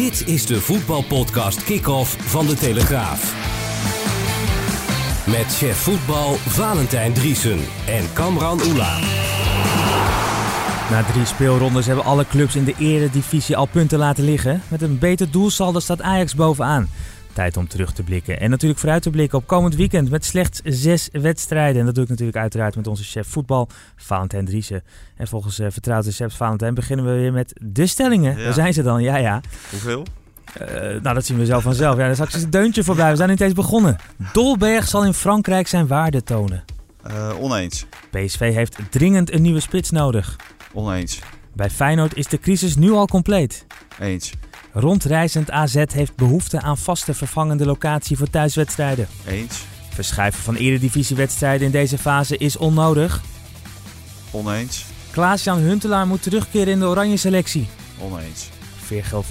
Dit is de voetbalpodcast Kick-Off van De Telegraaf. Met chef voetbal Valentijn Driesen en Kamran Oela. Na drie speelrondes hebben alle clubs in de eredivisie al punten laten liggen. Met een beter doelsaldo staat Ajax bovenaan. Tijd om terug te blikken. En natuurlijk vooruit te blikken op komend weekend met slechts zes wedstrijden. En dat doe ik natuurlijk uiteraard met onze chef voetbal, Valentijn Driessen. En volgens uh, vertrouwde chef Valentijn beginnen we weer met de stellingen. Ja. Daar zijn ze dan, ja ja. Hoeveel? Eh, nou, dat zien we zelf vanzelf. Ja, daar straks is het deuntje voorbij. We zijn niet eens begonnen. Dolberg zal in Frankrijk zijn waarde tonen. Eh, oneens. PSV heeft dringend een nieuwe spits nodig. Oneens. Bij Feyenoord is de crisis nu al compleet. Eens. Rondreizend AZ heeft behoefte aan vaste vervangende locatie voor thuiswedstrijden. Eens. Verschuiven van eredivisiewedstrijden in deze fase is onnodig. Oneens. Klaas-Jan Huntelaar moet terugkeren in de oranje selectie. Oneens.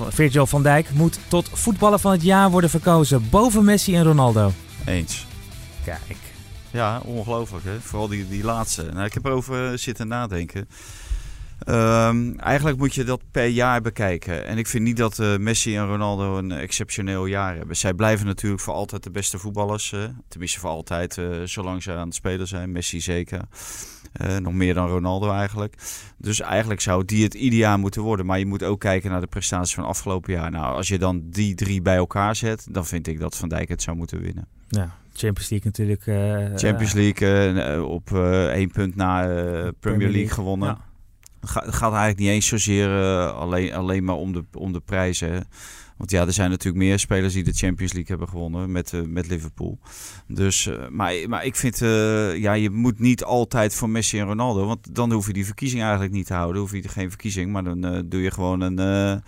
Virgil van, Dijk moet tot voetballer van het jaar worden verkozen boven Messi en Ronaldo. Eens. Kijk. Ja, ongelooflijk hè. Vooral die, die laatste. Nou, ik heb erover eh, zitten nadenken. Ehm, eigenlijk moet je dat per jaar bekijken. En ik vind niet dat eh, Messi en Ronaldo een exceptioneel jaar hebben. Zij blijven natuurlijk voor altijd de beste voetballers. eh, tenminste voor altijd, eh, zolang ze aan het spelen zijn. Messi zeker. Eh, nog meer dan Ronaldo eigenlijk. Dus eigenlijk zou die het ideaal moeten worden. Maar je moet ook kijken naar de prestaties van afgelopen jaar. Nou, als je dan die drie bij elkaar zet, dan vind ik dat Van Dijk het zou moeten winnen. Ja, Champions League natuurlijk. Champions League op één punt na eh, Premier, League gewonnen. Ja. Het gaat, eigenlijk niet eens zozeer eh, alleen, alleen maar om de, om de prijzen. Want ja, er zijn natuurlijk meer spelers die de Champions League hebben gewonnen met, eh, met Liverpool. Dus, eh, maar, maar ik vind, ja, je moet niet altijd voor Messi en Ronaldo. Want dan hoef je die verkiezing eigenlijk niet te houden. hoef je geen verkiezing, maar dan doe je gewoon een...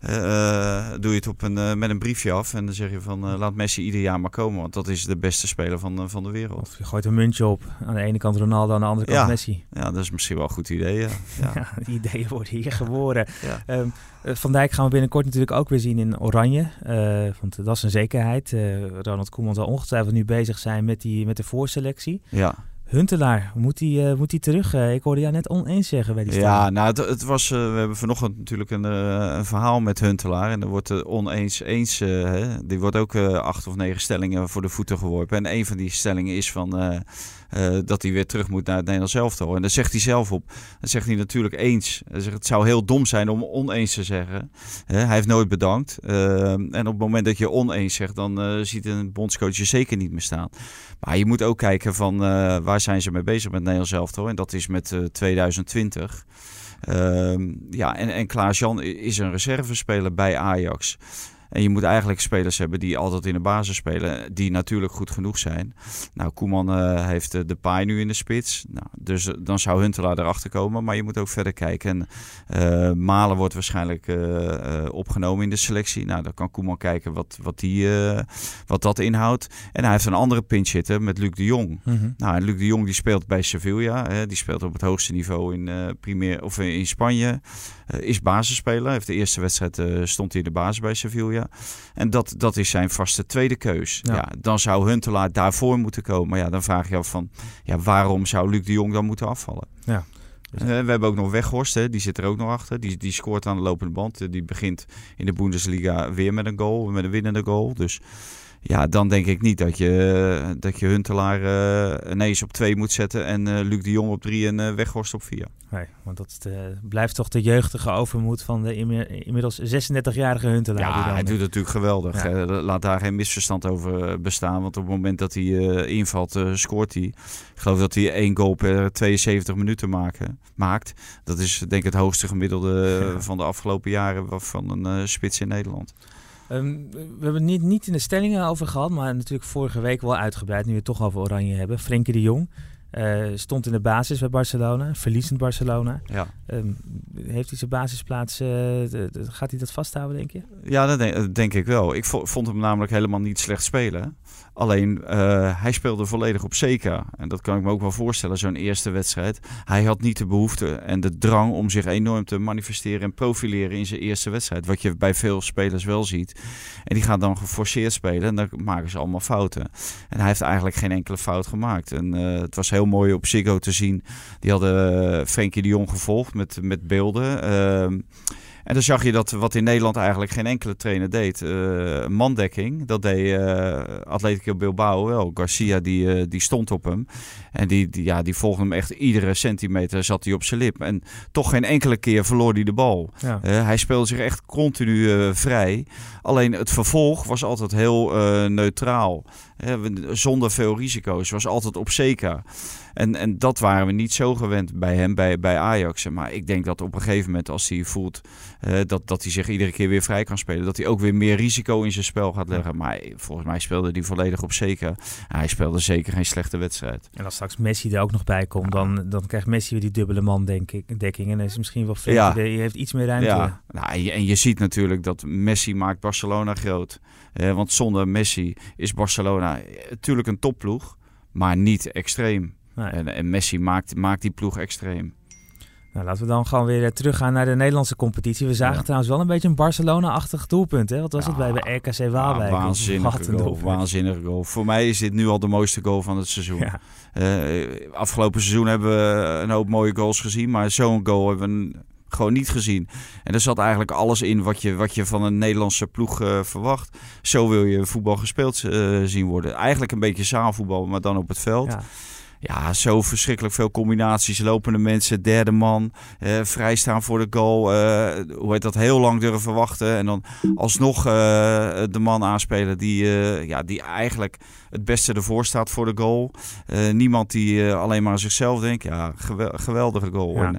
eh, eh, doe je het op een, eh, met een briefje af en dan zeg je van laat Messi ieder jaar maar komen, want dat is de beste speler van, van de wereld. Of je gooit een muntje op. Aan de ene kant Ronaldo, aan de andere kant Ja. Messi. Ja, dat is misschien wel een goed idee. Ja. Die ideeën worden hier geboren. Ehm, eh, Van Dijk gaan we binnenkort natuurlijk ook weer zien in Oranje. want dat is een zekerheid. Ronald Koeman zal ongetwijfeld nu bezig zijn met, die, met de voorselectie. Ja, Huntelaar, moet hij moet die terug? Eh, ik hoorde jou net oneens zeggen bij die stelling. ja nou, het, het was, eh, we hebben vanochtend natuurlijk een, eh, een verhaal met Huntelaar. En er wordt de oneens eens, eh, hè, die wordt ook eh, acht of negen stellingen voor de voeten geworpen. En een van die stellingen is van, eh, dat hij weer terug moet naar het Nederlands elftal. En daar zegt hij zelf op. Dan zegt hij natuurlijk eens. Hij zegt, het zou heel dom zijn om oneens te zeggen. Hij heeft nooit bedankt. Eh, en op het moment dat je oneens zegt, dan eh, ziet een bondscoach je zeker niet meer staan. Maar je moet ook kijken van waar zijn ze mee bezig met het Nederlands elftal. En dat is met eh, 2020. Ehm, ja, en, en Klaas-Jan is een reservespeler bij Ajax. En je moet eigenlijk spelers hebben die altijd in de basis spelen. Die natuurlijk goed genoeg zijn. Nou, Koeman eh, heeft eh, de paai nu in de spits. Nou, dus eh, dan zou Huntelaar erachter komen. Maar je moet ook verder kijken. En, Malen wordt waarschijnlijk opgenomen in de selectie. Nou, dan kan Koeman kijken wat, wat, die, wat dat inhoudt. En hij heeft een andere pinch zitten met Luc de Jong. Mhm. Nou, en Luc de Jong die speelt bij Sevilla. Hè, die speelt op het hoogste niveau in, Primeer, of in Spanje. Is basisspeler. Heeft de eerste wedstrijd stond hij in de basis bij Sevilla. En dat, dat is zijn vaste tweede keus. Ja. Ja. dan zou Huntelaar daarvoor moeten komen. Maar ja, dan vraag je af van... Ja, waarom zou Luc de Jong dan moeten afvallen? Ja. Eh, we hebben ook nog Weghorst, hè, die zit er ook nog achter. Die, die scoort aan de lopende band. Eh, Die begint in de Bundesliga weer met een goal, met een winnende goal. Dus ja, dan denk ik niet dat je, dat je Huntelaar eh, ineens op twee moet zetten en eh, Luc de Jong op drie en eh, Weghorst op vier. Nee, want dat de- blijft toch de jeugdige overmoed van de inmi- inmiddels 36-jarige Huntelaar. die Ja, dan- hij doet het natuurlijk geweldig. Ja. Laat daar geen misverstand over bestaan. Want op het moment dat hij invalt, scoort hij. Ik geloof dat hij één goal per 72 minuten maken, maakt. Dat is denk ik het hoogste gemiddelde Ja. van de afgelopen jaren van een spits in Nederland. Ehm, we hebben het niet, niet in de stellingen over gehad, maar natuurlijk vorige week wel uitgebreid, nu we het toch over Oranje hebben. Frenkie de Jong eh, stond in de basis bij Barcelona, verliezend Barcelona. Ja. Ehm, heeft hij zijn basisplaats, uh, gaat hij dat vasthouden, denk je? Ja, dat denk, denk, ik wel. Ik vond hem namelijk helemaal niet slecht spelen. Alleen uh, hij speelde volledig op zeker. En dat kan ik me ook wel voorstellen, zo'n eerste wedstrijd. Hij had niet de behoefte en de drang om zich enorm te manifesteren en profileren in zijn eerste wedstrijd. Wat je bij veel spelers wel ziet. En die gaan dan geforceerd spelen en dan maken ze allemaal fouten. En hij heeft eigenlijk geen enkele fout gemaakt. En uh, het was heel mooi op Ziggo te zien. Die hadden uh, Frenkie de Jong gevolgd met, met beelden. Uh, en dan zag je dat wat in Nederland eigenlijk geen enkele trainer deed. Uh, mandekking, dat deed uh, Atletico Bilbao wel. Garcia die, uh, die stond op hem. En die, die, ja, die volgde hem echt iedere centimeter zat hij op zijn lip. En toch geen enkele keer verloor hij de bal. Ja. hij speelde zich echt continu vrij. Alleen het vervolg was altijd heel neutraal. zonder veel risico's. Was altijd op zeker. En, en dat waren we niet zo gewend bij hem, bij, bij Ajax. Maar ik denk dat op een gegeven moment, als hij voelt uh, dat, dat hij zich iedere keer weer vrij kan spelen, dat hij ook weer meer risico in zijn spel gaat leggen. Maar volgens mij speelde hij volledig op zeker. Hij speelde zeker geen slechte wedstrijd. En als straks Messi er ook nog bij komt, dan, dan krijgt Messi weer die dubbele man, denk ik, dekking. En dan is misschien wel veel. Ja. Je heeft iets meer ruimte. Ja. Nou, en, je, en je ziet natuurlijk dat Messi maakt Barcelona groot. Uh, want zonder Messi is Barcelona natuurlijk een topploeg, maar niet extreem. En, en, Messi maakt, maakt die ploeg extreem. Nou, laten we dan gewoon weer eh, teruggaan naar de Nederlandse competitie. We zagen trouwens wel een beetje een Barcelona-achtig doelpunt. Hè? Wat was het bij, bij RKC Waalwijk? Ja, waanzinnige goal, waanzinnige goal. Voor mij is dit nu al de mooiste goal van het seizoen. Uh, afgelopen seizoen hebben we een hoop mooie goals gezien. Maar zo'n goal hebben we gewoon niet gezien. En er zat eigenlijk alles in wat je, wat je van een Nederlandse ploeg uh, verwacht. Zo wil je voetbal gespeeld uh, zien worden. Eigenlijk een beetje zaalvoetbal, maar dan op het veld. Ja. Ja, zo verschrikkelijk veel combinaties. Lopende mensen, derde man, eh, vrijstaan voor de goal. Eh, hoe heet dat? Heel lang durven wachten. En dan alsnog de man aanspelen die, ja, die eigenlijk het beste ervoor staat voor de goal. niemand die alleen maar aan zichzelf denkt. Ja, geweldige goal. Ja.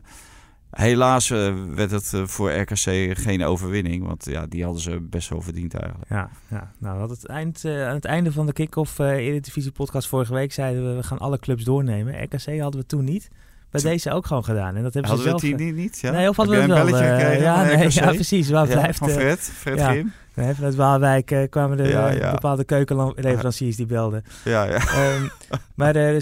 Helaas uh, werd het uh, voor RKC geen overwinning, want ja, die hadden ze best wel verdiend eigenlijk. Ja, ja. nou het eind, uh, aan het einde van de kick-off Eredivisie podcast vorige week zeiden we, we gaan alle clubs doornemen. RKC hadden we toen niet. Bij deze ook gewoon gedaan. En dat hebben hadden ze zelf... we het niet? Ja? Nee, of hadden we het wel? ja, nee, ja, precies. Waar ja, blijft, van Fred, Fred. Grim. Nee, vanuit Waalwijk uh, kwamen er ja, ja. bepaalde keukenleveranciers die belden. Ja, ja. Um, maar uh, ze,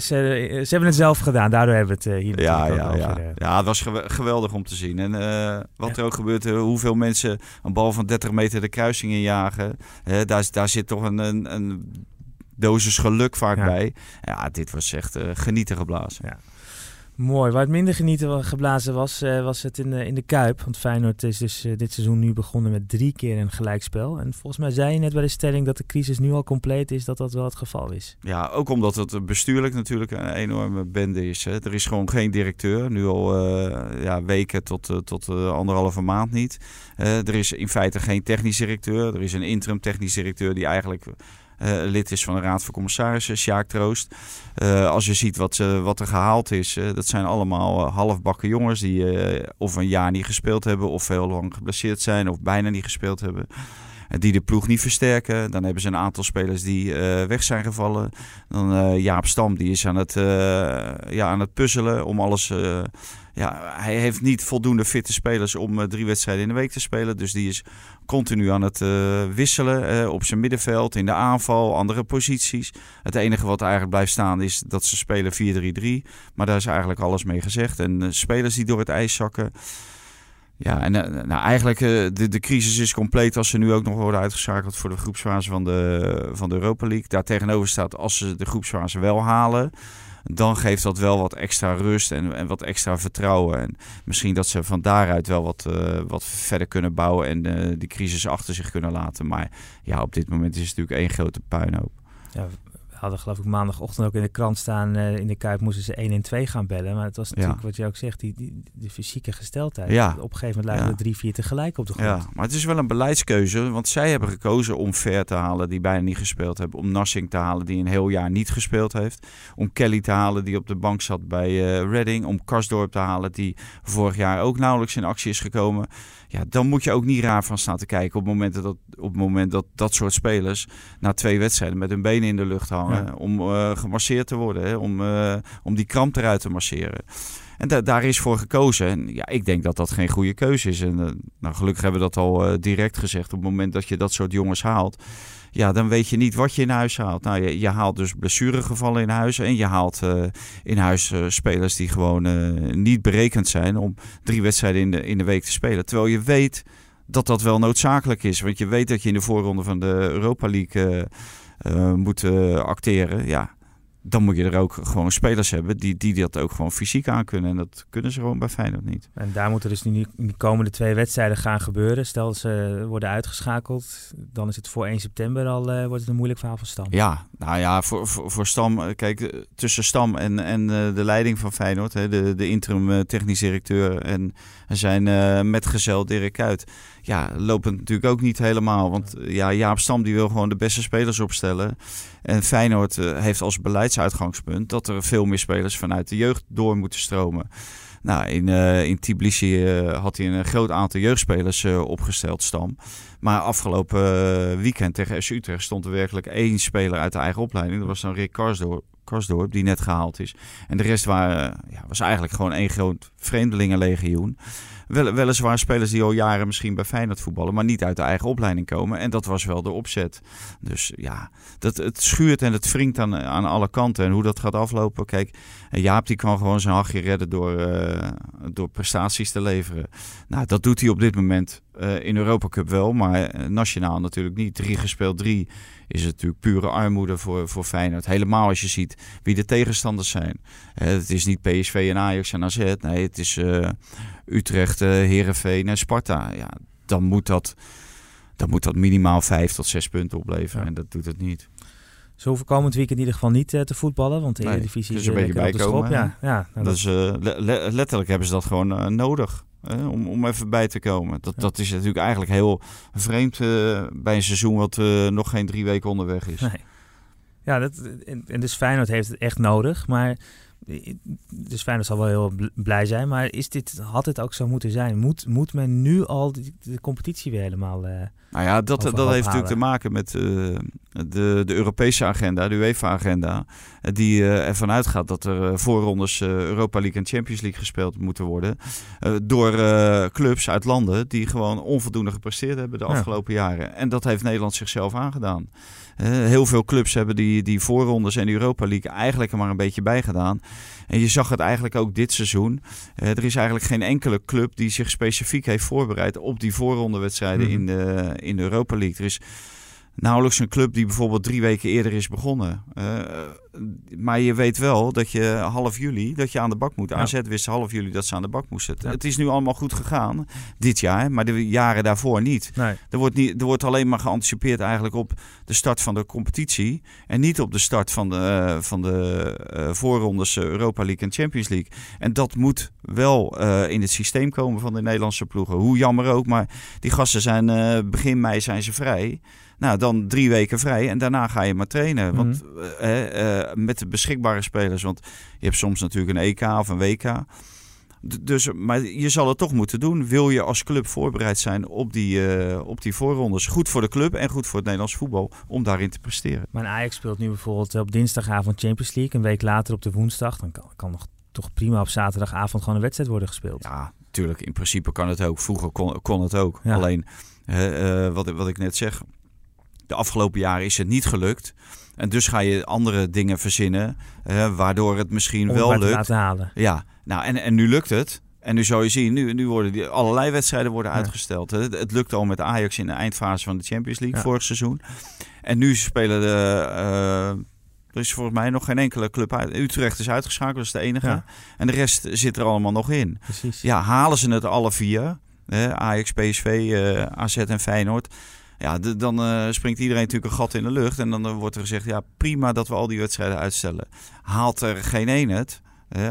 ze, hebben het zelf gedaan, daardoor hebben we het uh, hier ja, ja, ja. over. Ja, het was geweldig om te zien. En wat er ook gebeurt, hoeveel mensen een bal van 30 meter de kruising in jagen. daar, daar zit toch een, een, een dosis geluk vaak bij. Ja, dit was echt genieten geblazen. Ja. Mooi. Waar het minder genieten geblazen was, uh, was het in de, in de Kuip. Want Feyenoord is dus uh, dit seizoen nu begonnen met drie keer een gelijkspel. En volgens mij zei je net bij de stelling dat de crisis nu al compleet is, dat dat wel het geval is. Ja, ook omdat het bestuurlijk natuurlijk een enorme bende is. Hè. Er is gewoon geen directeur, nu al ja, weken tot, tot anderhalve maand niet. er is in feite geen technisch directeur. Er is een interim technisch directeur die eigenlijk lid is van de Raad van Commissarissen, Sjaak Troost. Uh, als je ziet wat, uh, wat er gehaald is, dat zijn allemaal halfbakken jongens die of een jaar niet gespeeld hebben, of heel lang geblesseerd zijn, of bijna niet gespeeld hebben die de ploeg niet versterken. Dan hebben ze een aantal spelers die weg zijn gevallen. Dan Jaap Stam, die is aan het, ja, aan het puzzelen om alles. Ja, hij heeft niet voldoende fitte spelers om drie wedstrijden in de week te spelen. Dus die is continu aan het wisselen op zijn middenveld, in de aanval, andere posities. Het enige wat eigenlijk blijft staan is dat ze spelen 4-3-3. Maar daar is eigenlijk alles mee gezegd. En spelers die door het ijs zakken. Ja, en nou, eigenlijk de, de crisis is compleet als ze nu ook nog worden uitgeschakeld voor de groepsfase van de, van de Europa League. Daar tegenover staat als ze de groepsfase wel halen, dan geeft dat wel wat extra rust en, en wat extra vertrouwen. En misschien dat ze van daaruit wel wat, uh, wat verder kunnen bouwen en de crisis achter zich kunnen laten. Maar ja, op dit moment is het natuurlijk één grote puinhoop. Ja, hadden geloof ik maandagochtend ook in de krant staan. Uh, in de Kuip moesten ze 1 en 2 gaan bellen. Maar het was natuurlijk wat je ook zegt, die, die, die fysieke gesteldheid. Ja. Op een gegeven moment lagen ja. er 3-4 tegelijk op de grond. Ja, maar het is wel een beleidskeuze. Want zij hebben gekozen om Ver te halen die bijna niet gespeeld hebben. Om Nassing te halen die een heel jaar niet gespeeld heeft. Om Kelly te halen die op de bank zat bij uh, Reading. Om Karsdorp te halen die vorig jaar ook nauwelijks in actie is gekomen ja, dan moet je ook niet raar van staan te kijken op het moment dat, op het moment dat dat soort spelers na twee wedstrijden met hun benen in de lucht hangen om uh, gemasseerd te worden, hè, om, uh, om die kramp eruit te masseren. En da daar is voor gekozen. En ja, ik denk dat dat geen goede keuze is. En uh, nou, gelukkig hebben we dat al uh, direct gezegd. Op het moment dat je dat soort jongens haalt, ja, dan weet je niet wat je in huis haalt. Nou, je, je haalt dus blessuregevallen in huis. En je haalt uh, in huis spelers die gewoon niet berekend zijn om drie wedstrijden in de, in de week te spelen. Terwijl je weet dat dat wel noodzakelijk is. Want je weet dat je in de voorronde van de Europa League moet acteren. Ja, dan moet je er ook gewoon spelers hebben die, die dat ook gewoon fysiek aan kunnen. En dat kunnen ze gewoon bij Feyenoord niet. En daar moeten dus nu in de komende twee wedstrijden gaan gebeuren. Stel ze worden uitgeschakeld, dan is het voor 1 september al uh, wordt het een moeilijk verhaal voor Stam. Ja, nou ja, voor, voor, voor Stam, eh, kijk, eh, tussen Stam en, en de leiding van Feyenoord, hè, de, de interim technisch directeur en zijn metgezel Dirk Kuyt ja, loopt het natuurlijk ook niet helemaal. Want ja, Jaap Stam die wil gewoon de beste spelers opstellen. En Feyenoord uh, heeft als beleidsuitgangspunt dat er veel meer spelers vanuit de jeugd door moeten stromen. Nou, in, uh, in Tbilisi uh, had hij een groot aantal jeugdspelers opgesteld, Stam. Maar afgelopen weekend tegen SU Utrecht stond er werkelijk één speler uit de eigen opleiding. Dat was dan Rick Karsdorp, Karsdorp die net gehaald is. En de rest waren, ja, was eigenlijk gewoon één groot vreemdelingenlegioen. Wel, weliswaar spelers die al jaren misschien bij Feyenoord voetballen, maar niet uit de eigen opleiding komen. En dat was wel de opzet. Dus ja, dat, het schuurt en het wringt aan, aan alle kanten. En hoe dat gaat aflopen, kijk, Jaap die kan gewoon zijn hachje redden door, uh, door prestaties te leveren. Nou, dat doet hij op dit moment uh, in Europa Cup wel, maar eh, nationaal natuurlijk niet. Drie gespeeld, drie is het natuurlijk pure armoede voor, voor Feyenoord. Helemaal als je ziet wie de tegenstanders zijn. Het is niet PSV en Ajax en AZ. Nee, het is uh, Utrecht, uh, Herenveen en Sparta. Ja, dan moet dat, dan moet dat minimaal vijf tot zes punten opleveren. Ja. En dat doet het niet. Ze hoeven komend weekend in ieder geval niet uh, te voetballen, want de nee, Eredivisie dus is een beetje bijkomen. Ja, ja, nou, dat is, le letterlijk hebben ze dat gewoon nodig. om, om even bij te komen. Dat, ja. dat is natuurlijk eigenlijk heel vreemd bij een seizoen wat nog geen drie weken onderweg is. Nee. Ja, dat, en, en dus Feyenoord heeft het echt nodig. Maar dus Feyenoord zal wel heel blij zijn. Maar is dit, had dit ook zo moeten zijn? Moet, moet men nu al de, de competitie weer helemaal uh, Nou ja, dat, dat heeft natuurlijk te maken met uh, de, de Europese agenda, de UEFA-agenda. Die uh, ervan uitgaat dat er voorrondes Europa League en Champions League gespeeld moeten worden. door clubs uit landen die gewoon onvoldoende gepresteerd hebben de afgelopen ja. jaren. En dat heeft Nederland zichzelf aangedaan. Heel veel clubs hebben die, die voorrondes en de Europa League eigenlijk er maar een beetje bij gedaan. En je zag het eigenlijk ook dit seizoen. Uh, er is eigenlijk geen enkele club die zich specifiek heeft voorbereid op die voorrondewedstrijden mm -hmm. in, de, in de Europa League. Er is nauwelijks een club die bijvoorbeeld drie weken eerder is begonnen. Uh, maar je weet wel dat je half juli dat je aan de bak moet. Ja. AZ wist half juli dat ze aan de bak moesten. Ja. Het is nu allemaal goed gegaan dit jaar, maar de jaren daarvoor niet. Nee. Er, wordt niet er wordt alleen maar geanticipeerd eigenlijk op de start van de competitie en niet op de start van de, uh, van de uh, voorrondes Europa League en Champions League. En dat moet wel in het systeem komen van de Nederlandse ploegen. Hoe jammer ook, maar die gasten zijn begin mei zijn ze vrij. Nou, dan drie weken vrij en daarna ga je maar trainen. Want mm -hmm. uh, uh, met de beschikbare spelers, want je hebt soms natuurlijk een EK of een WK. Dus, maar je zal het toch moeten doen. Wil je als club voorbereid zijn op die, uh, op die voorrondes? Goed voor de club en goed voor het Nederlands voetbal om daarin te presteren. Maar Ajax speelt nu bijvoorbeeld op dinsdagavond Champions League. Een week later op de woensdag. Dan kan, kan nog toch prima op zaterdagavond gewoon een wedstrijd worden gespeeld. Ja, natuurlijk. In principe kan het ook. Vroeger kon, kon het ook. Ja. Alleen, wat, wat ik net zeg de afgelopen jaren is het niet gelukt. En dus ga je andere dingen verzinnen, uh, waardoor het misschien Om wel het lukt. laten halen. Ja, nou en, en nu lukt het. En nu zou je zien, nu, nu worden die, allerlei wedstrijden worden Ja. uitgesteld. Het, het lukte al met Ajax in de eindfase van de Champions League Ja. vorig seizoen. En nu spelen de... eh, er is volgens mij nog geen enkele club uit. Utrecht is uitgeschakeld, dat is de enige. Ja. En de rest zit er allemaal nog in. Precies. Ja, halen ze het alle vier. Ajax, PSV, eh, AZ en Feyenoord. Ja, de- dan eh, springt iedereen natuurlijk een gat in de lucht. En dan wordt er gezegd, ja prima dat we al die wedstrijden uitstellen. Haalt er geen één het,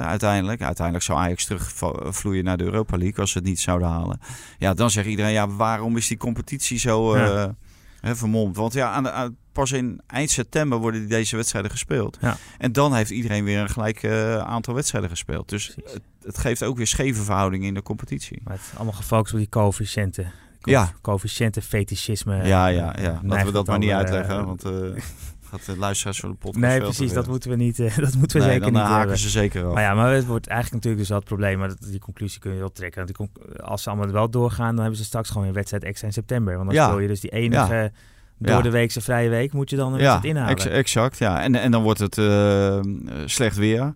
uiteindelijk. Uiteindelijk zou Ajax terugvloeien naar de Europa League als ze het niet zouden halen. Ja, dan zegt iedereen, ja waarom is die competitie zo Ja. hè, vermomd? Want ja, aan de, aan- pas in eind september worden deze wedstrijden gespeeld. Ja. En dan heeft iedereen weer een gelijk eh, aantal wedstrijden gespeeld. Dus het, het geeft ook weer scheve verhoudingen in de competitie. Maar het is allemaal gefocust op die coëfficiënten. Co- Ja. Coëfficiënten, fetischisme. Ja, ja, eh, ja. Laten we dat maar niet eh, uitleggen. Want, eh, gaat de luisteraars van de podcast Nee, precies. Dat moeten we niet. dat moeten we nee, zeker dan niet haken ze zeker af. Maar ja, maar het wordt eigenlijk natuurlijk dus het probleem. Maar dat, die conclusie kun je wel trekken. Want die als ze allemaal wel doorgaan, dan hebben ze straks gewoon een wedstrijd extra in september. Want dan Ja. speel je dus die enige door Ja. de weekse vrije week, moet je dan een wedstrijd inhalen. ex- exact. Ja. En, en dan wordt het slecht weer.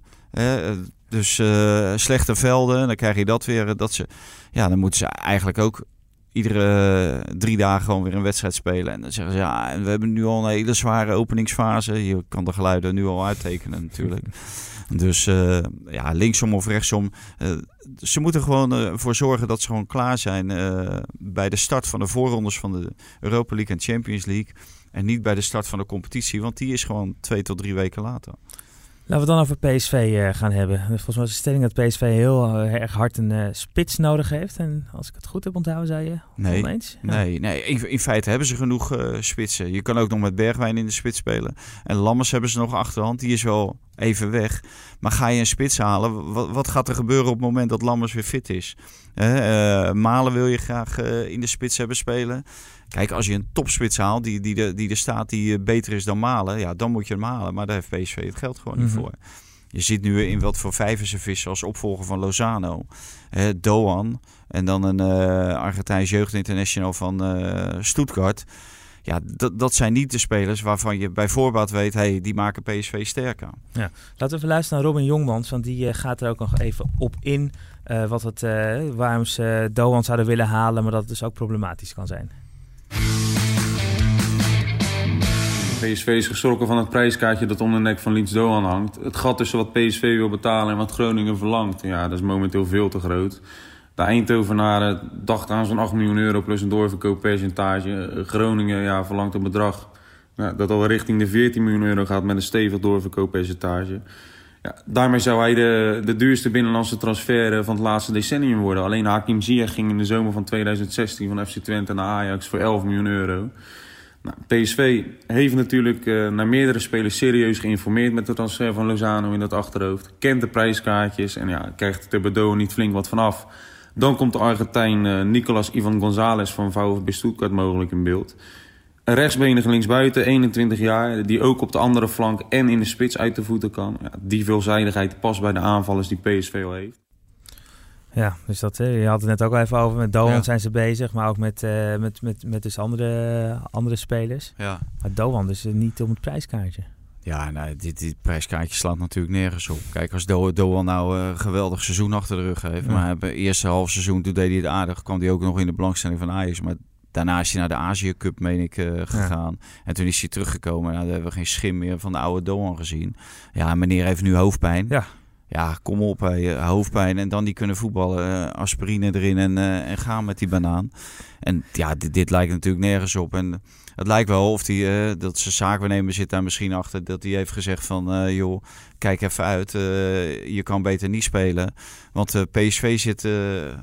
Dus slechte velden, dan krijg je dat weer. Dat ze, ja, dan moeten ze eigenlijk ook iedere eh, drie dagen gewoon weer een wedstrijd spelen. En dan zeggen ze, ja, en we hebben nu al een hele zware openingsfase. Je kan de geluiden nu al uittekenen natuurlijk. Dus eh, ja, linksom of rechtsom. eh, ze moeten gewoon ervoor zorgen dat ze gewoon klaar zijn bij de start van de voorrondes van de Europa League en Champions League. En niet bij de start van de competitie, want die is gewoon twee tot drie weken later. Laten we het dan over PSV eh, gaan hebben. Volgens mij is de stelling dat PSV heel eh, erg hard een eh, spits nodig heeft. En als ik het goed heb onthouden, zei je Nee, oneens? Ja. Nee, nee. In, in feite hebben ze genoeg spitsen. Je kan ook nog met Bergwijn in de spits spelen. En Lammers hebben ze nog achterhand. Die is wel even weg. Maar ga je een spits halen? Wat, wat gaat er gebeuren op het moment dat Lammers weer fit is? Malen wil je graag in de spits hebben spelen. Kijk, als je een topspits haalt die, die, er, die er staat die eh, beter is dan Malen. Ja, dan moet je hem halen. Maar daar heeft PSV het geld gewoon Mhm. niet voor. Je ziet nu in wat voor vijven ze vissen als opvolger van Lozano. Doan. En dan een eh Argentijns jeugdinternational van eh Stuttgart. Ja, dat, dat zijn niet de spelers waarvan je bij voorbaat weet... hey, die maken PSV sterker. Laten we even luisteren naar Robin Jongmans, want die gaat er ook nog even op in. wat het, waarom ze Doan zouden willen halen, maar dat het dus ook problematisch kan zijn. PSV is geschrokken van het prijskaartje dat om de nek van Leeds Doan hangt. Het gat tussen wat PSV wil betalen en wat Groningen verlangt, ja, dat is momenteel veel te groot. De Eindhovenaren dachten aan zo'n 8 miljoen euro plus een doorverkooppercentage. Eh, Groningen ja, verlangt een bedrag ja, dat al richting de 14 miljoen euro gaat met een stevig doorverkooppercentage. Ja, daarmee zou hij de, de duurste binnenlandse transfer eh, van het laatste decennium worden. Alleen Hakim Ziyech ging in de zomer van 2016 van FC Twente naar Ajax voor 11 miljoen euro. Nou, PSV heeft natuurlijk eh, naar meerdere spelers serieus geïnformeerd met de transfer van Lozano in dat achterhoofd. Kent de prijskaartjes en ja, krijgt Bordeaux niet flink wat vanaf. Dan komt de Argentijn eh, Nicolas Ivan González van VfB Stuttgart mogelijk in beeld. Een rechtsbenige linksbuiten, 21 jaar, die ook op de andere flank en in de spits uit de voeten kan. Ja, die veelzijdigheid past bij de aanvallers die PSV al heeft. Ja, dus dat, eh, je had het net ook al even over. Met Doan Ja. zijn ze bezig, maar ook met, eh, met, met, met dus andere, andere spelers. Ja, Maar Doan dus niet om het prijskaartje. ja nou, dit, dit prijskaartje slaat natuurlijk nergens op. Kijk, als Do Doan nou een geweldig seizoen achter de rug heeft... Ja. maar het eerste half seizoen toen deed hij het aardig... kwam hij ook nog in de belangstelling van Ajax. Maar daarna is hij naar de Azië Cup, meen ik, eh, gegaan. En toen is hij teruggekomen. Nou, daar hebben we geen schim meer van de oude Doan gezien. Ja, meneer heeft nu hoofdpijn. Ja. Ja, kom op, hoofdpijn en dan die kunnen voetballen. Eh, aspirine erin en, eh, en gaan met die banaan. En ja, dit, dit lijkt natuurlijk nergens op. En het lijkt wel of die, eh, dat zijn zaakwaarnemer zit daar misschien achter. Dat hij heeft gezegd van, joh, kijk even uit. je kan beter niet spelen. Want PSV zit,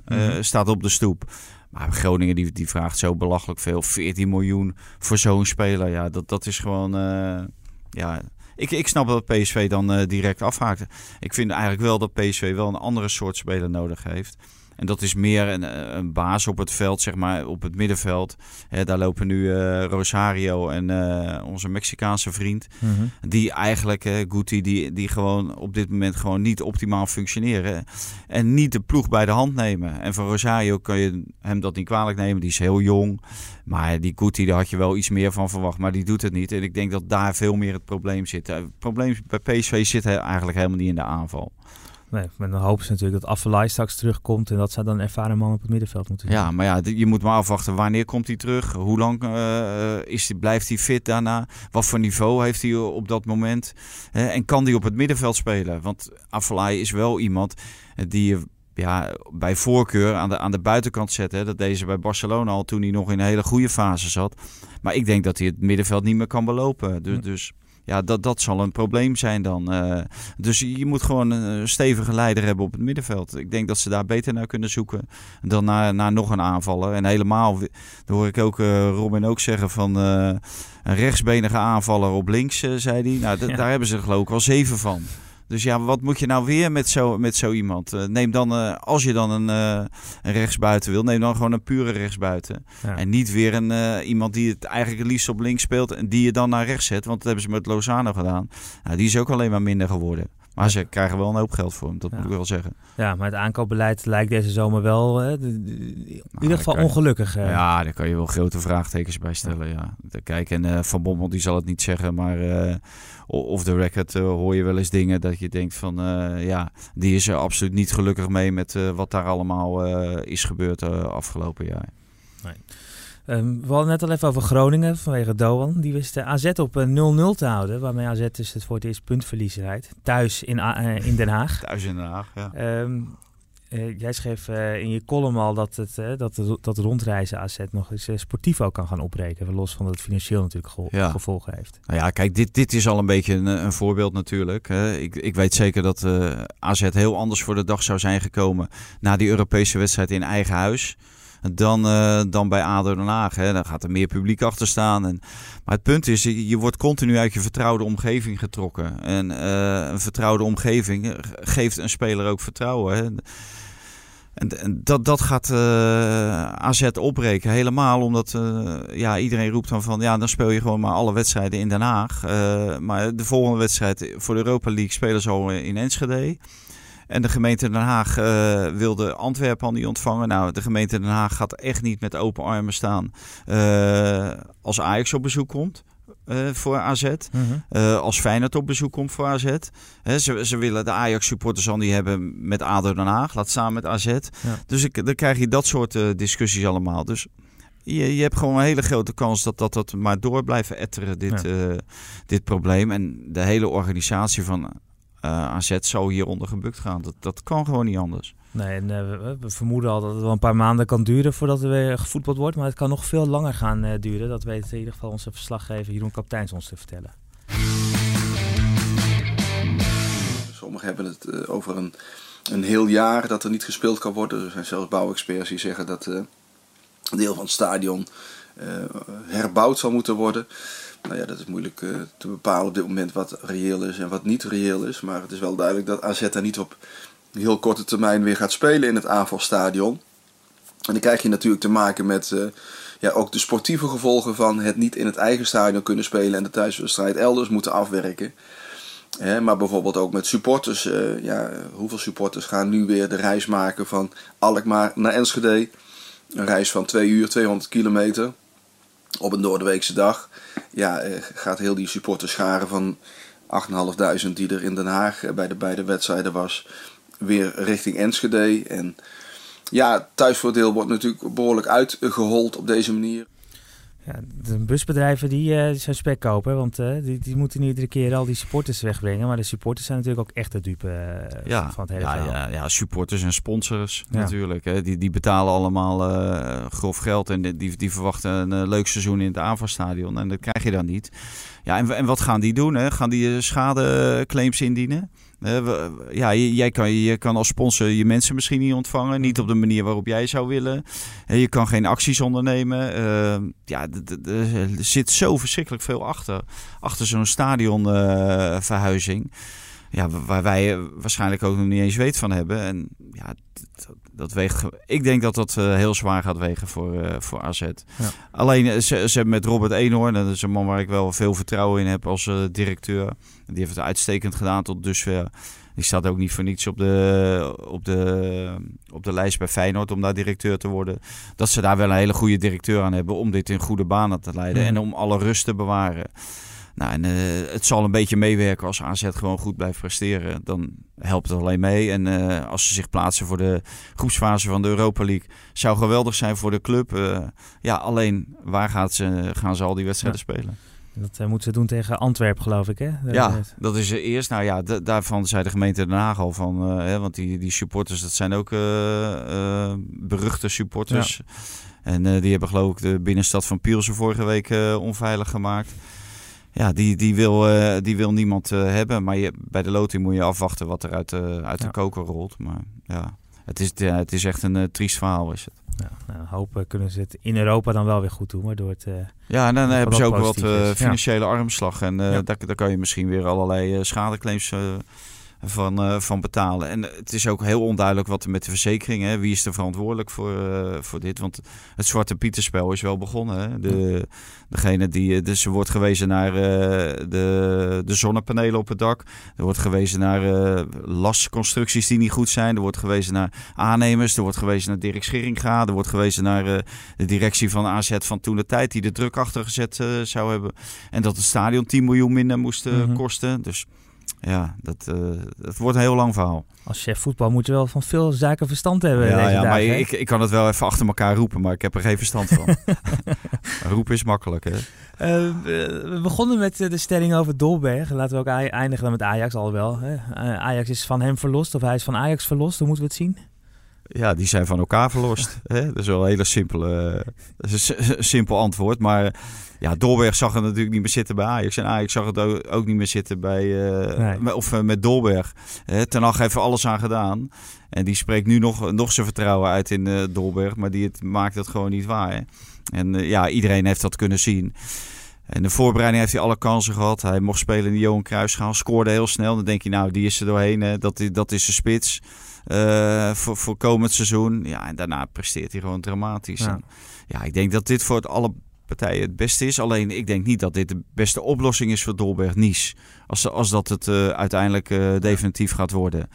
Mhm. staat op de stoep. Maar Groningen die, die vraagt zo belachelijk veel. 14 miljoen voor zo'n speler. Ja, dat, dat is gewoon... eh, ja, ik, ik snap dat PSV dan eh, direct afhaakte. Ik vind eigenlijk wel dat PSV wel een andere soort speler nodig heeft. En dat is meer een, eh, een baas op het veld, zeg maar, op het middenveld. Daar lopen nu eh, Rosario en eh, onze Mexicaanse vriend. Die eigenlijk, Guti, die, die gewoon op dit moment gewoon niet optimaal functioneren. En niet de ploeg bij de hand nemen. En van Rosario kan je hem dat niet kwalijk nemen. Die is heel jong. Maar die Guti, daar had je wel iets meer van verwacht. Maar die doet het niet. En ik denk dat daar veel meer het probleem zit. Het probleem bij PSV zit eigenlijk helemaal niet in de aanval. Nee, maar dan hopen ze natuurlijk dat Affelay straks terugkomt. En dat zou dan een ervaren man op het middenveld moeten zijn. Ja, maar ja, je moet maar afwachten. Wanneer komt hij terug? Hoe lang eh, eh, is die, blijft hij fit daarna? Wat voor niveau heeft hij op dat moment? En kan hij op het middenveld spelen? Want Afellay is wel iemand eh, die je ja, bij voorkeur aan de, aan de buitenkant zet. Hè. Dat deed ze bij Barcelona al toen hij nog in een hele goede fase zat. Maar ik denk dat hij het middenveld niet meer kan belopen. Dus, dus ja, dat, dat zal een probleem zijn dan. Eh, dus je moet gewoon een stevige leider hebben op het middenveld. Ik denk dat ze daar beter naar kunnen zoeken dan naar, naar nog een aanvaller. En helemaal, dat hoor ik ook eh, Robin ook zeggen van eh, een rechtsbenige aanvaller op links, zei hij. Nou, Ja. daar hebben ze geloof ik wel zeven van. Dus ja, wat moet je nou weer met zo, met zo iemand? Uh, neem dan, uh, als je dan een, uh, een rechtsbuiten wil, neem dan gewoon een pure rechtsbuiten. Ja. En niet weer een, iemand die het eigenlijk het liefst op links speelt en die je dan naar rechts zet. Want dat hebben ze met Lozano gedaan. Nou, die is ook alleen maar minder geworden. Maar ze krijgen wel een hoop geld voor hem, dat moet ik wel zeggen. Ja, maar het aankoopbeleid lijkt deze zomer wel de, de, in nou, ieder geval ongelukkig. Je, ja, daar kan je wel grote vraagtekens bij stellen. Ja. Kijk, en Van Bommel die zal het niet zeggen, maar of de record uh, hoor je wel eens dingen dat je denkt van uh, ja, die is er absoluut niet gelukkig mee met uh, wat daar allemaal is gebeurd afgelopen jaar. Nee. Um, we hadden net al even over Groningen vanwege Doan. Die wist de AZ op 0-0 te houden. Waarmee AZ dus het voor het eerst puntverlies rijdt. Thuis in, in Den Haag. Thuis in Den Haag, ja. Um, uh, jij schreef uh, in je column al dat het, uh, dat, dat rondreizen AZ nog eens sportief ook kan gaan opbreken. Los van dat het financieel natuurlijk ge ja. gevolgen heeft. Nou ja, kijk, dit, dit is al een beetje een, een voorbeeld natuurlijk. Ik, ik weet zeker dat AZ heel anders voor de dag zou zijn gekomen na die Europese wedstrijd in eigen huis dan, uh, dan bij ADO Den Haag. Hè. Dan gaat er meer publiek achter staan. En, maar het punt is, je, wordt continu uit je vertrouwde omgeving getrokken. En uh, een vertrouwde omgeving geeft een speler ook vertrouwen. Hè. En, dat, dat gaat uh, AZ opbreken. Helemaal omdat ja, iedereen roept dan van... ja, dan speel je gewoon maar alle wedstrijden in Den Haag. Maar de volgende wedstrijd voor de Europa League spelen ze al in Enschede. En de gemeente Den Haag uh, wilde Antwerpen al niet ontvangen. Nou, de gemeente Den Haag gaat echt niet met open armen staan uh, als Ajax op bezoek komt. Uh, voor AZ. Uh, als Feyenoord op bezoek komt voor AZ. He, ze, ze willen de Ajax-supporters al niet hebben met ADO Den Haag. Laat staan met AZ. Ja. Dus ik, dan krijg je dat soort discussies allemaal. Dus je, je hebt gewoon een hele grote kans dat dat, dat maar door blijven etteren, dit, ja. dit probleem. En de hele organisatie van AZ zou hieronder gebukt gaan. Dat, dat kan gewoon niet anders. Nee, en, uh, we, vermoeden al dat het wel een paar maanden kan duren voordat er weer gevoetbald wordt. Maar het kan nog veel langer gaan uh, duren. Dat weet in ieder geval onze verslaggever Jeroen Kapteins ons te vertellen. Sommigen hebben het over een, een heel jaar dat er niet gespeeld kan worden. Er zijn zelfs bouwexperts die zeggen dat een deel van het stadion herbouwd zal moeten worden. Nou ja, dat is moeilijk uh, te bepalen op dit moment wat reëel is en wat niet reëel is. Maar het is wel duidelijk dat AZ daar niet op heel korte termijn weer gaat spelen in het aanvalstadion. En dan krijg je natuurlijk te maken met uh, ja, ook de sportieve gevolgen van het niet in het eigen stadion kunnen spelen en de thuiswedstrijd elders moeten afwerken. Maar bijvoorbeeld ook met supporters. Ja, hoeveel supporters gaan nu weer de reis maken van Alkmaar naar Enschede? Een reis van 2 uur, 200 kilometer op een doordeweekse dag ja, eh, gaat heel die supporterscharen van 8.500 die er in Den Haag eh, bij de beide wedstrijden was, weer richting Enschede. En ja, thuisvoordeel wordt natuurlijk behoorlijk uitgehold op deze manier. Ja, de busbedrijven die, uh, die zijn spek kopen, want uh, die, die moeten iedere keer al die supporters wegbrengen. Maar de supporters zijn natuurlijk ook echt de dupe uh, ja, van het hele ja, verhaal. Ja, ja, supporters en sponsors ja. natuurlijk. Hè. Die, die betalen allemaal grof geld en die, die verwachten een leuk seizoen in het aanvalstadion. En dat krijg je dan niet. Ja, en, en wat gaan die doen? Hè? Gaan die schadeclaims indienen? Ja, jij kan, je kan als sponsor je mensen misschien niet ontvangen. Niet op de manier waarop jij zou willen. Je kan geen acties ondernemen. Uh, ja, er zit zo verschrikkelijk veel achter. Achter zo'n stadionverhuizing. Uh, ja, waar wij waarschijnlijk ook nog niet eens weet van hebben. En ja, dat, dat weegt. Ik denk dat dat uh, heel zwaar gaat wegen voor, uh, voor AZ. Ja. Alleen ze, ze hebben met Robert Eenhoorn, dat is een man waar ik wel veel vertrouwen in heb als directeur. Die heeft het uitstekend gedaan tot dusver. Die staat ook niet voor niets op de, op, de, op de lijst bij Feyenoord om daar directeur te worden. Dat ze daar wel een hele goede directeur aan hebben om dit in goede banen te leiden. En om alle rust te bewaren. Nou, en uh, het zal een beetje meewerken als AZ gewoon goed blijft presteren. Dan helpt het alleen mee. En uh, als ze zich plaatsen voor de groepsfase van de Europa League, zou geweldig zijn voor de club. Uh, ja, alleen waar gaat ze, gaan ze al die wedstrijden ja. spelen? Dat moeten ze doen tegen Antwerpen, geloof ik, hè? Dat ja, dat is eerst. Nou ja, daarvan zei de gemeente Den Haag al van... Hè, want die, die supporters, dat zijn ook beruchte supporters. Ja. En die hebben geloof ik de binnenstad van Pielsen vorige week onveilig gemaakt ja, die, die, wil, uh, die wil niemand uh, hebben. Maar je, bij de loting moet je afwachten wat er uit, uh, uit ja. de koker rolt. Maar ja, het is, ja, het is echt een triest verhaal is het. Ja, nou, hopen kunnen ze het in Europa dan wel weer goed doen. Waardoor het, ja, en dan hebben ze ook wat financiële armslag. En daar, daar kan je misschien weer allerlei schadeclaims van, uh, van betalen. En het is ook heel onduidelijk wat er met de verzekering, hè, wie is er verantwoordelijk voor, uh, voor dit. Want het Zwarte Pieterspel is wel begonnen. Hè. De, degene die, dus er wordt gewezen naar uh, de, de zonnepanelen op het dak. Er wordt gewezen naar lastconstructies die niet goed zijn. Er wordt gewezen naar aannemers. Er wordt gewezen naar Dirk Scheringa. Er wordt gewezen naar de directie van AZ van toen de tijd die de druk achter gezet zou hebben. En dat het stadion 10 miljoen minder moest -hmm. kosten. Dus ja, dat, uh, dat wordt een heel lang verhaal. Als chef voetbal moet je wel van veel zaken verstand hebben. Ja, deze ja dagen, maar ik, ik kan het wel even achter elkaar roepen, maar ik heb er geen verstand van. roepen is makkelijk, hè? Uh, we begonnen met de stelling over Dolberg. Laten we ook eindigen dan met Ajax al wel. Hè? Ajax is van hem verlost of hij is van Ajax verlost. Hoe moeten we het zien? Ja, die zijn van elkaar verlost. hè? Dat is wel een hele simpele, simpel antwoord. Maar ja, Dolberg zag het natuurlijk niet meer zitten bij Ajax. En Ajax zag het ook, niet meer zitten bij, uh, nee. of uh, met Dolberg. Uh, Ten Hag heeft er alles aan gedaan. En die spreekt nu nog, nog zijn vertrouwen uit in uh, Dolberg. Maar die het, maakt het gewoon niet waar. Hè? En ja, iedereen heeft dat kunnen zien. In de voorbereiding heeft hij alle kansen gehad. Hij mocht spelen in de Johan Cruijffschaal. Scoorde heel snel. Dan denk je, nou, die is er doorheen. Hè? Dat, dat is de spits. Uh, voor, voor komend seizoen. Ja, en daarna presteert hij gewoon dramatisch. Ja, en, ja ik denk dat dit voor het alle partijen het beste is. Alleen ik denk niet dat dit de beste oplossing is voor Dolberg Nice. Als, als dat het uh, uiteindelijk uh, definitief gaat worden.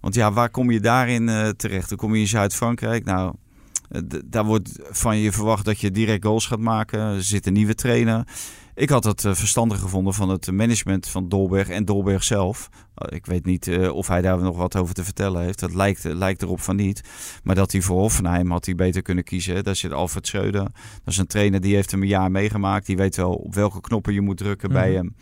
Want ja, waar kom je daarin uh, terecht? Dan kom je in Zuid-Frankrijk. Nou, daar wordt van je verwacht dat je direct goals gaat maken. Er zit een nieuwe trainer. Ik had het uh, verstandig gevonden van het management van Dolberg en Dolberg zelf. Uh, ik weet niet uh, of hij daar nog wat over te vertellen heeft. Dat lijkt, lijkt erop van niet. Maar dat hij voor Hoffenheim had hij beter kunnen kiezen. Daar zit Alfred Schreuder. Dat is een trainer die heeft hem een jaar meegemaakt. Die weet wel op welke knoppen je moet drukken mm bij hem.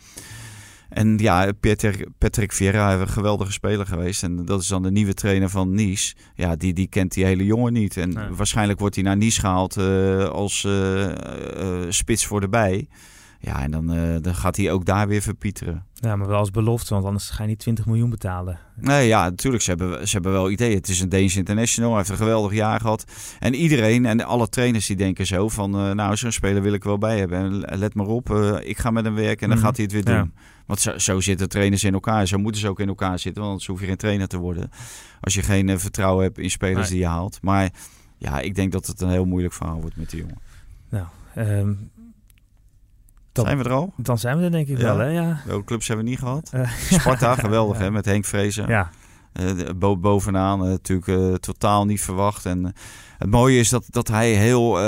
En ja, Peter, Patrick Vieira een geweldige speler geweest. En dat is dan de nieuwe trainer van Nice. Ja, die, die kent die hele jongen niet. En nee. waarschijnlijk wordt hij naar Nice gehaald als spits voor de bij. Ja, en dan, uh, dan gaat hij ook daar weer verpieteren. Ja, maar wel als belofte, want anders ga je niet 20 miljoen betalen. Nee, ja, natuurlijk. Ze hebben, ze hebben wel ideeën. Het is een Danish International. Hij heeft een geweldig jaar gehad. En iedereen en alle trainers die denken zo van... Uh, nou, zo'n speler wil ik wel bij hebben. En let maar op, uh, ik ga met hem werken en dan mm. gaat hij het weer Ja. doen. Want zo, zo zitten trainers in elkaar. Zo moeten ze ook in elkaar zitten. Want anders hoef je geen trainer te worden. Als je geen vertrouwen hebt in spelers Nee. die je haalt. Maar ja, ik denk dat het een heel moeilijk verhaal wordt met die jongen. Nou, ehm, dan, Zijn we er al? dan zijn we er denk ik Ja. wel, hè? Ja. Welke clubs hebben we niet gehad? Eh, Sparta, geweldig Ja. hè, met Henk Vrezen. ja. Bo- bovenaan eh, natuurlijk totaal niet verwacht. En het mooie is dat, dat hij heel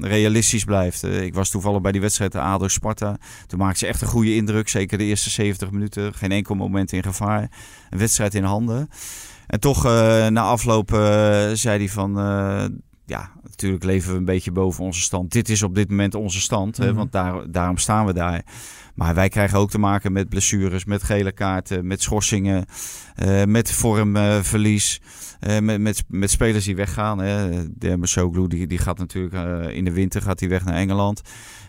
realistisch blijft. Ik was toevallig bij die wedstrijd ADO Sparta. Toen maakte ze echt een goede indruk. Zeker de eerste 70 minuten. Geen enkel moment in gevaar. Een wedstrijd in handen. En toch na afloop zei hij van... ja, natuurlijk leven we een beetje boven onze stand. Dit is op dit moment onze stand, hè, Mhm. want daar, daarom staan we daar. Maar wij krijgen ook te maken met blessures, met gele kaarten, met schorsingen, eh, met vormverlies. eh, met, met, met spelers die weggaan. Hè. Dermesoglu die, die gaat natuurlijk eh, in de winter gaat hij weg naar Engeland.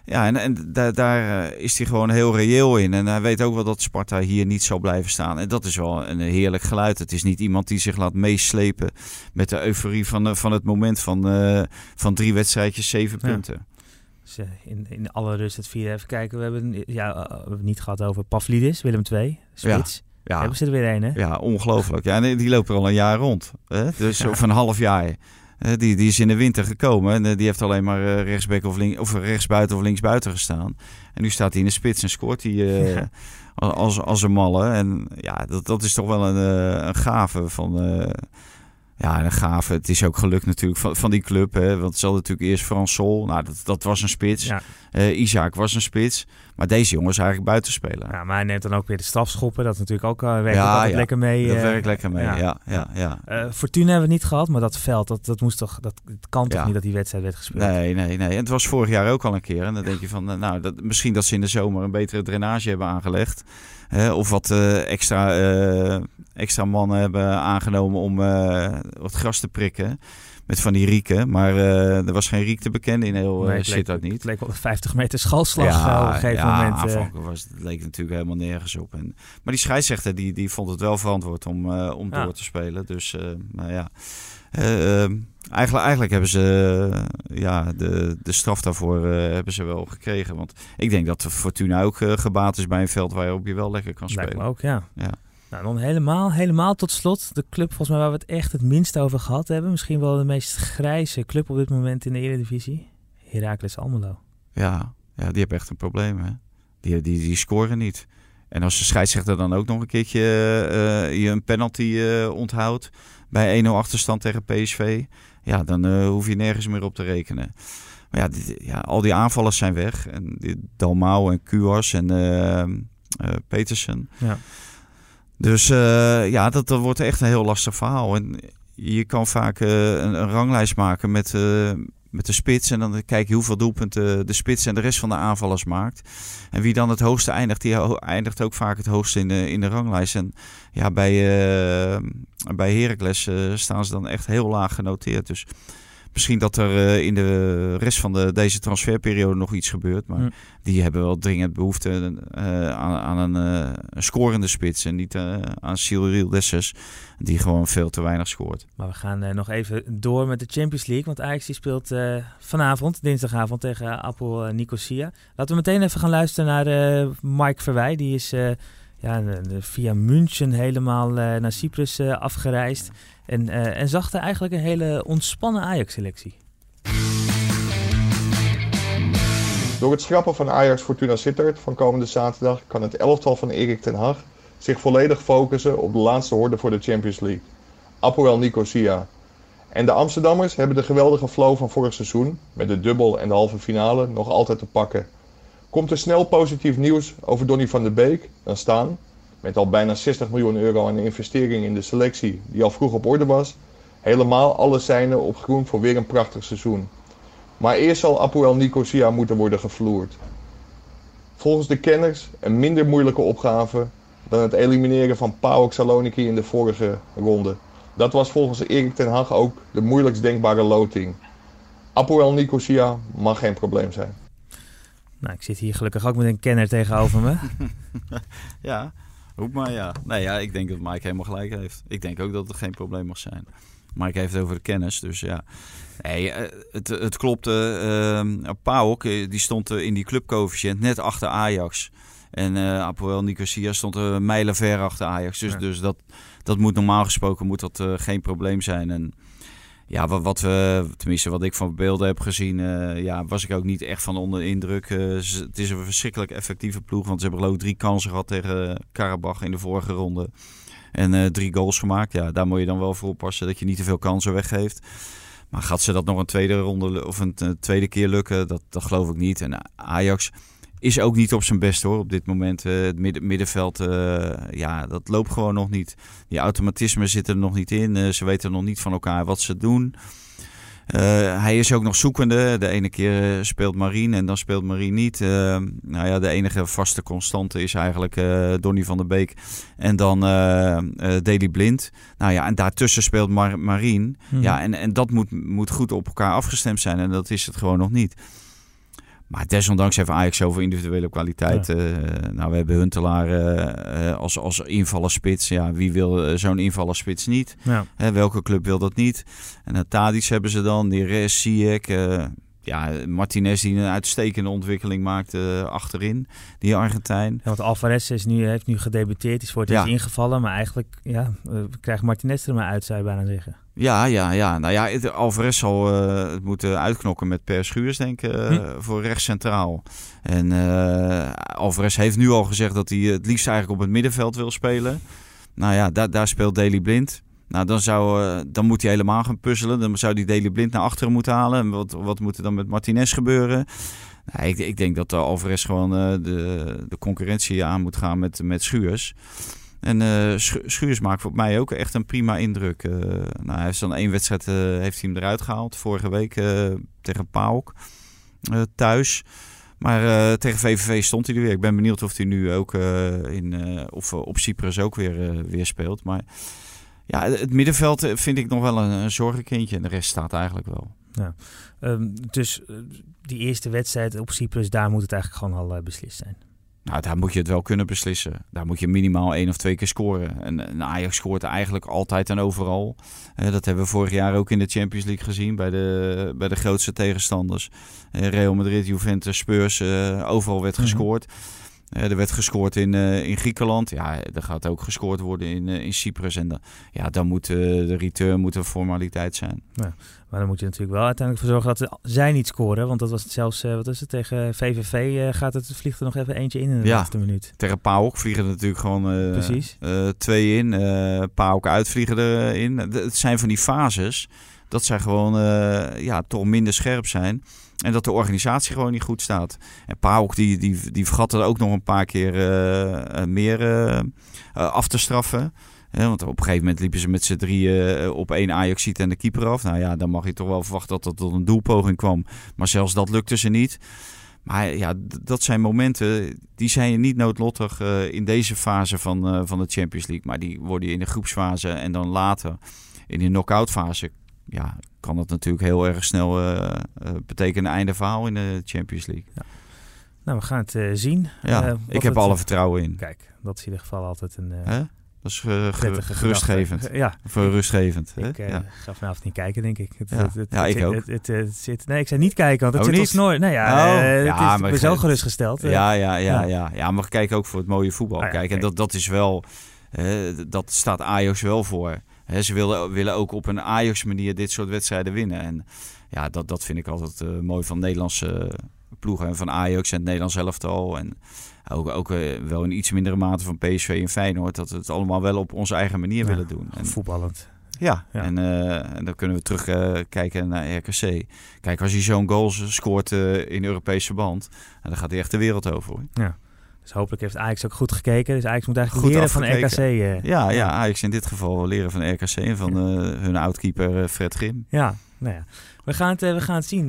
Ja, en, en daar, daar eh, is hij gewoon heel reëel in. En hij weet ook wel dat Sparta hier niet zal blijven staan. En dat is wel een heerlijk geluid. Het is niet iemand die zich laat meeslepen met de euforie van, eh, van het moment van, eh, van drie wedstrijdjes, zeven Ja. punten. Dus, in, in alle rust het vier even kijken. We hebben, ja, we hebben het niet gehad over Pavlidis, Willem II, spits. Ja, Hebben ze er weer een, hè? ja ongelooflijk. Ja, en die loopt er al een jaar rond. Hè? Dus, Of een half jaar. Eh, die, die is in de winter gekomen en eh, die heeft alleen maar eh, rechtsback of, link, of rechtsbuiten of linksbuiten gestaan. En nu staat hij in de spits en scoort hij Ja. als, als een malle. En ja, dat, dat is toch wel een, een gave van... ja, een gave. Het is ook gelukt natuurlijk van, van die club. Hè? Want ze hadden natuurlijk eerst Frans Sol. Nou, dat, dat was een spits. Ja. Eh, Isaac was een spits. Maar deze jongen is eigenlijk buitenspelen. ja, maar hij neemt dan ook weer de strafschoppen. Dat natuurlijk ook, uh, werkt Ja, ja. lekker mee. dat eh, werkt lekker mee. ja. Ja, ja, Fortuna hebben we niet gehad, maar dat veld, dat, dat moest toch, dat het kan toch niet dat die wedstrijd werd gespeeld. Nee, nee, nee. En het was vorig jaar ook al een keer. En dan denk je van, nou, dat, misschien dat ze in de zomer een betere drainage hebben aangelegd. Of wat extra, extra mannen hebben aangenomen om wat gras te prikken. Met van die rieken. Maar eh, er was geen riek te bekennen in heel Nee, het leek- zit dat Het niet. leek wel een 50 meter schalslag eh, op een gegeven ja, moment. eh. aanvankelijk was het, het leek natuurlijk helemaal nergens op. En, maar die scheidsrechter die, die vond het wel verantwoord om, eh, om Ja. door te spelen. Dus eh, nou ja, Eh, eh, eigenlijk, eigenlijk hebben ze eh, ja, de, de straf daarvoor eh, hebben ze wel gekregen. Want ik denk dat Fortuna ook eh, gebaat is bij een veld waarop je wel lekker kan Lijkt me spelen. ook, ja. Ja. Nou, dan helemaal, helemaal tot slot. De club volgens mij waar we het echt het minst over gehad hebben. Misschien wel de meest grijze club op dit moment in de Eredivisie. Heracles Almelo. Ja, ja die hebben echt een probleem. Hè? Die, die, die scoren niet. En als de scheidsrechter dan ook nog een keertje uh, je een penalty uh, onthoudt bij 1-0 achterstand tegen PSV, ja, dan uh, hoef je nergens meer op te rekenen. Maar ja, dit, ja al die aanvallers zijn weg. En Dalmau en Kuas en Petersen. Ja. Dus ja, dat, dat wordt echt een heel lastig verhaal. En je kan vaak een, een, ranglijst maken met met de spits. En dan kijk je hoeveel doelpunten de spits en de rest van de aanvallers maakt. En wie dan het hoogste eindigt, die eindigt ook vaak het hoogste in de, in de ranglijst. En ja, bij, bij Heracles staan ze dan echt heel laag genoteerd. Dus Misschien dat er uh, in de rest van de, deze transferperiode nog iets gebeurt. Maar die hebben wel dringend behoefte uh, aan, aan een, uh, een scorende spits. En niet aan Cyril Dessers, die gewoon veel te weinig scoort. Maar we gaan nog even door met de Champions League. Want Ajax die speelt vanavond, dinsdagavond, tegen Apel Nicosia. Laten we meteen even gaan luisteren naar Mike Verwij. Die is ja, via München helemaal naar Cyprus afgereisd. En, en zag er eigenlijk een hele ontspannen Ajax-selectie. Door het schrappen van Ajax Fortuna Sittard van komende zaterdag kan het elftal van Erik ten Hag zich volledig focussen op de laatste horde voor de Champions League. Apoel Nicosia. En de Amsterdammers hebben de geweldige flow van vorig seizoen, met de dubbel en de halve finale, nog altijd te pakken. Komt er snel positief nieuws over Donny van der Beek, dan staan, met al bijna 60 miljoen euro aan investering in de selectie die al vroeg op orde was, helemaal alle seinen op groen voor weer een prachtig seizoen. Maar eerst zal Apoel Nicosia moeten worden gevloerd. Volgens de kenners een minder moeilijke opgave dan het elimineren van PAOK Saloniki in de vorige ronde. Dat was volgens Erik ten Hag ook de moeilijkst denkbare loting. Apoel Nicosia mag geen probleem zijn. Nou, ik zit hier gelukkig ook met een kenner tegenover me. ja, Hoep maar ja. Nee, ja, ik denk dat Mike helemaal gelijk heeft. Ik denk ook dat het geen probleem mag zijn. Mike heeft het over de kennis, dus ja. Nee, het, het klopt. Uh, Pauk, die stond in die clubcoëfficiënt net achter Ajax. En uh, Apoel Nicosia stond er mijlen ver achter Ajax. Dus, ja. dus dat, dat moet normaal gesproken moet dat, uh, geen probleem zijn. En ja, wat, wat we, tenminste wat ik van beelden heb gezien, uh, ja, was ik ook niet echt van onder de indruk. Uh, het is een verschrikkelijk effectieve ploeg, want ze hebben geloof drie kansen gehad tegen Karabach in de vorige ronde. En uh, drie goals gemaakt. Ja, daar moet je dan wel voor oppassen dat je niet te veel kansen weggeeft. Maar gaat ze dat nog een tweede ronde of een tweede keer lukken? Dat, dat geloof ik niet. En Ajax is ook niet op zijn best hoor op dit moment. Uh, het midden, middenveld, uh, ja, dat loopt gewoon nog niet. Die automatismen zitten er nog niet in. Uh, ze weten nog niet van elkaar wat ze doen. hij is ook nog zoekende. De ene keer speelt Marine en dan speelt Marine niet. nou ja, de enige vaste constante is eigenlijk Donny van der Beek en dan Daily Blind. Nou ja, en daartussen speelt Mar Marine. Hmm. Ja, en, en dat moet, moet goed op elkaar afgestemd zijn. En dat is het gewoon nog niet. Maar desondanks heeft Ajax zoveel individuele kwaliteit. Ja. Uh, nou, we hebben Huntelaar uh, als, als invallerspits. Ja, wie wil zo'n invallerspits niet? Ja. welke club wil dat niet? En Tadic hebben ze dan, die Res, Ziyech. Ja, Martinez die een uitstekende ontwikkeling maakt achterin. Die Argentijn. Ja, want Alvarez is nu, heeft nu gedebuteerd. Is voor het ja. ingevallen. Maar eigenlijk ja, krijgt Martinez er maar uit, zou je bijna zeggen. Ja, ja, ja. Nou ja, het, Alvarez zal uh, het moeten uitknokken met Per Schuurs, denk ik, uh, hm. voor rechts centraal. En uh, Alvarez heeft nu al gezegd dat hij het liefst eigenlijk op het middenveld wil spelen. Nou ja, daar, daar speelt Daley Blind. Nou, dan, zou, dan moet hij helemaal gaan puzzelen. Dan zou die Daley Blind naar achteren moeten halen. En wat, wat moet er dan met Martinez gebeuren? Nou, ik, ik denk dat Alvarez gewoon de, de concurrentie aan moet gaan met, met Schuurs. En uh, Schuurs maakt voor mij ook echt een prima indruk. Nou, hij heeft dan één wedstrijd heeft hij hem eruit gehaald. Vorige week tegen PAOK thuis. Maar tegen VVV stond hij er weer. Ik ben benieuwd of hij nu ook in, of, op Cyprus ook weer, weer speelt. Maar ja, het middenveld vind ik nog wel een, een zorgenkindje. En de rest staat eigenlijk wel. Ja. Um, dus die eerste wedstrijd op Cyprus, daar moet het eigenlijk gewoon al beslist zijn. Nou, daar moet je het wel kunnen beslissen. Daar moet je minimaal één of twee keer scoren. En, en Ajax scoort eigenlijk altijd en overal. Uh, dat hebben we vorig jaar ook in de Champions League gezien bij de, bij de grootste tegenstanders. Uh, Real Madrid, Juventus, Spurs, overal werd gescoord. Eh, er werd gescoord in, eh, in Griekenland. Ja, er gaat ook gescoord worden in, eh, in Cyprus. En dan, ja, dan moet de return moet een formaliteit zijn. Maar dan moet je natuurlijk wel uiteindelijk voor zorgen dat zij niet scoren. Want dat was het zelfs, wat is het, tegen VVV gaat het, vliegt er nog even eentje in in de Ja. laatste minuut. Tegen PAOK vliegen er natuurlijk gewoon Precies. twee in. eh PAOK uitvliegen erin. Het zijn van die fases dat zij gewoon ja, toch minder scherp zijn. En dat de organisatie gewoon niet goed staat. En PAOK die, die, die vergat er ook nog een paar keer eh, eh, meer eh, af te straffen. Want op een gegeven moment liepen ze met z'n drieën op één ajax en de keeper af. Nou ja, dan mag je toch wel verwachten dat er tot een doelpoging kwam. Maar zelfs dat lukte ze niet. Maar ja, dat zijn momenten, die zijn je niet noodlottig in deze fase van, van de Champions League. Maar die worden in de groepsfase en dan later in de knock-out fase... Ja, kan dat natuurlijk heel erg snel eh, eh, betekenen einde verhaal in de Champions League. Nou, we gaan het eh, zien. Ja, ik heb het- alle vertrouwen in. Kijk, dat is in ieder geval altijd een? Dat is gerustgevend. Ja, Of rustgevend. hè? ik ja. ga vanavond niet kijken, denk ik. Het, Ja. het, het, Ja, ik ook. Het, het, het zit, nee, ik zei niet kijken, want het Oh, zit niet? snor. Nou ja, Oh, het ja, is, maar ik ben zo ge- gerustgesteld. Ja, ja, ja, Ja. ja. ja, maar we kijken ook voor het mooie voetbal. Ah ja, Kijk, en dat, dat is wel, dat staat Ajax wel voor. Ze willen, willen ook op een Ajax-manier dit soort wedstrijden winnen. En ja, dat, dat vind ik altijd eh, mooi van Nederlandse eh, ploegen. En van Ajax en het Nederlands elftal. En ook, ook eh, wel in iets mindere mate van PSV en Feyenoord. Dat we het allemaal wel op onze eigen manier Ja, willen doen. En, Voetballend. ja, Ja. En, en dan kunnen we terugkijken kijken naar RKC. Kijk, als hij zo'n goal scoort in Europees verband, en dan gaat hij echt de wereld over. Hoor. Dus hopelijk heeft Ajax ook goed gekeken. Dus Ajax moet eigenlijk Goed leren van RKC. eh. Ja, ja, Ajax in dit geval leren van RKC en van eh, hun oudkeeper eh, Fred Grim. Ja, nou ja. We gaan het, we gaan het zien.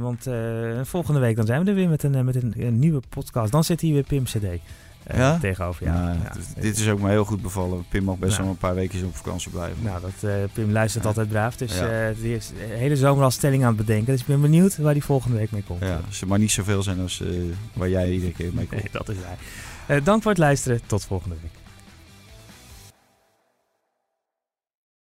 want volgende week dan zijn we er weer met een, met een, een nieuwe podcast. Dan zit hier weer Pim CD Ja? tegenover. Ja, dit is ook me heel goed bevallen. Pim mag best Ja. wel een paar weken op vakantie blijven. Nou, dat, eh, Pim luistert altijd braaf. Dus eh, die is de hele zomer al stelling aan het bedenken. Dus ik ben benieuwd waar die volgende week mee komt. Ja, er maar niet zoveel zijn als eh, waar jij iedere keer mee komt. Nee, dat is waar. Eh, dank voor het luisteren. Tot volgende week.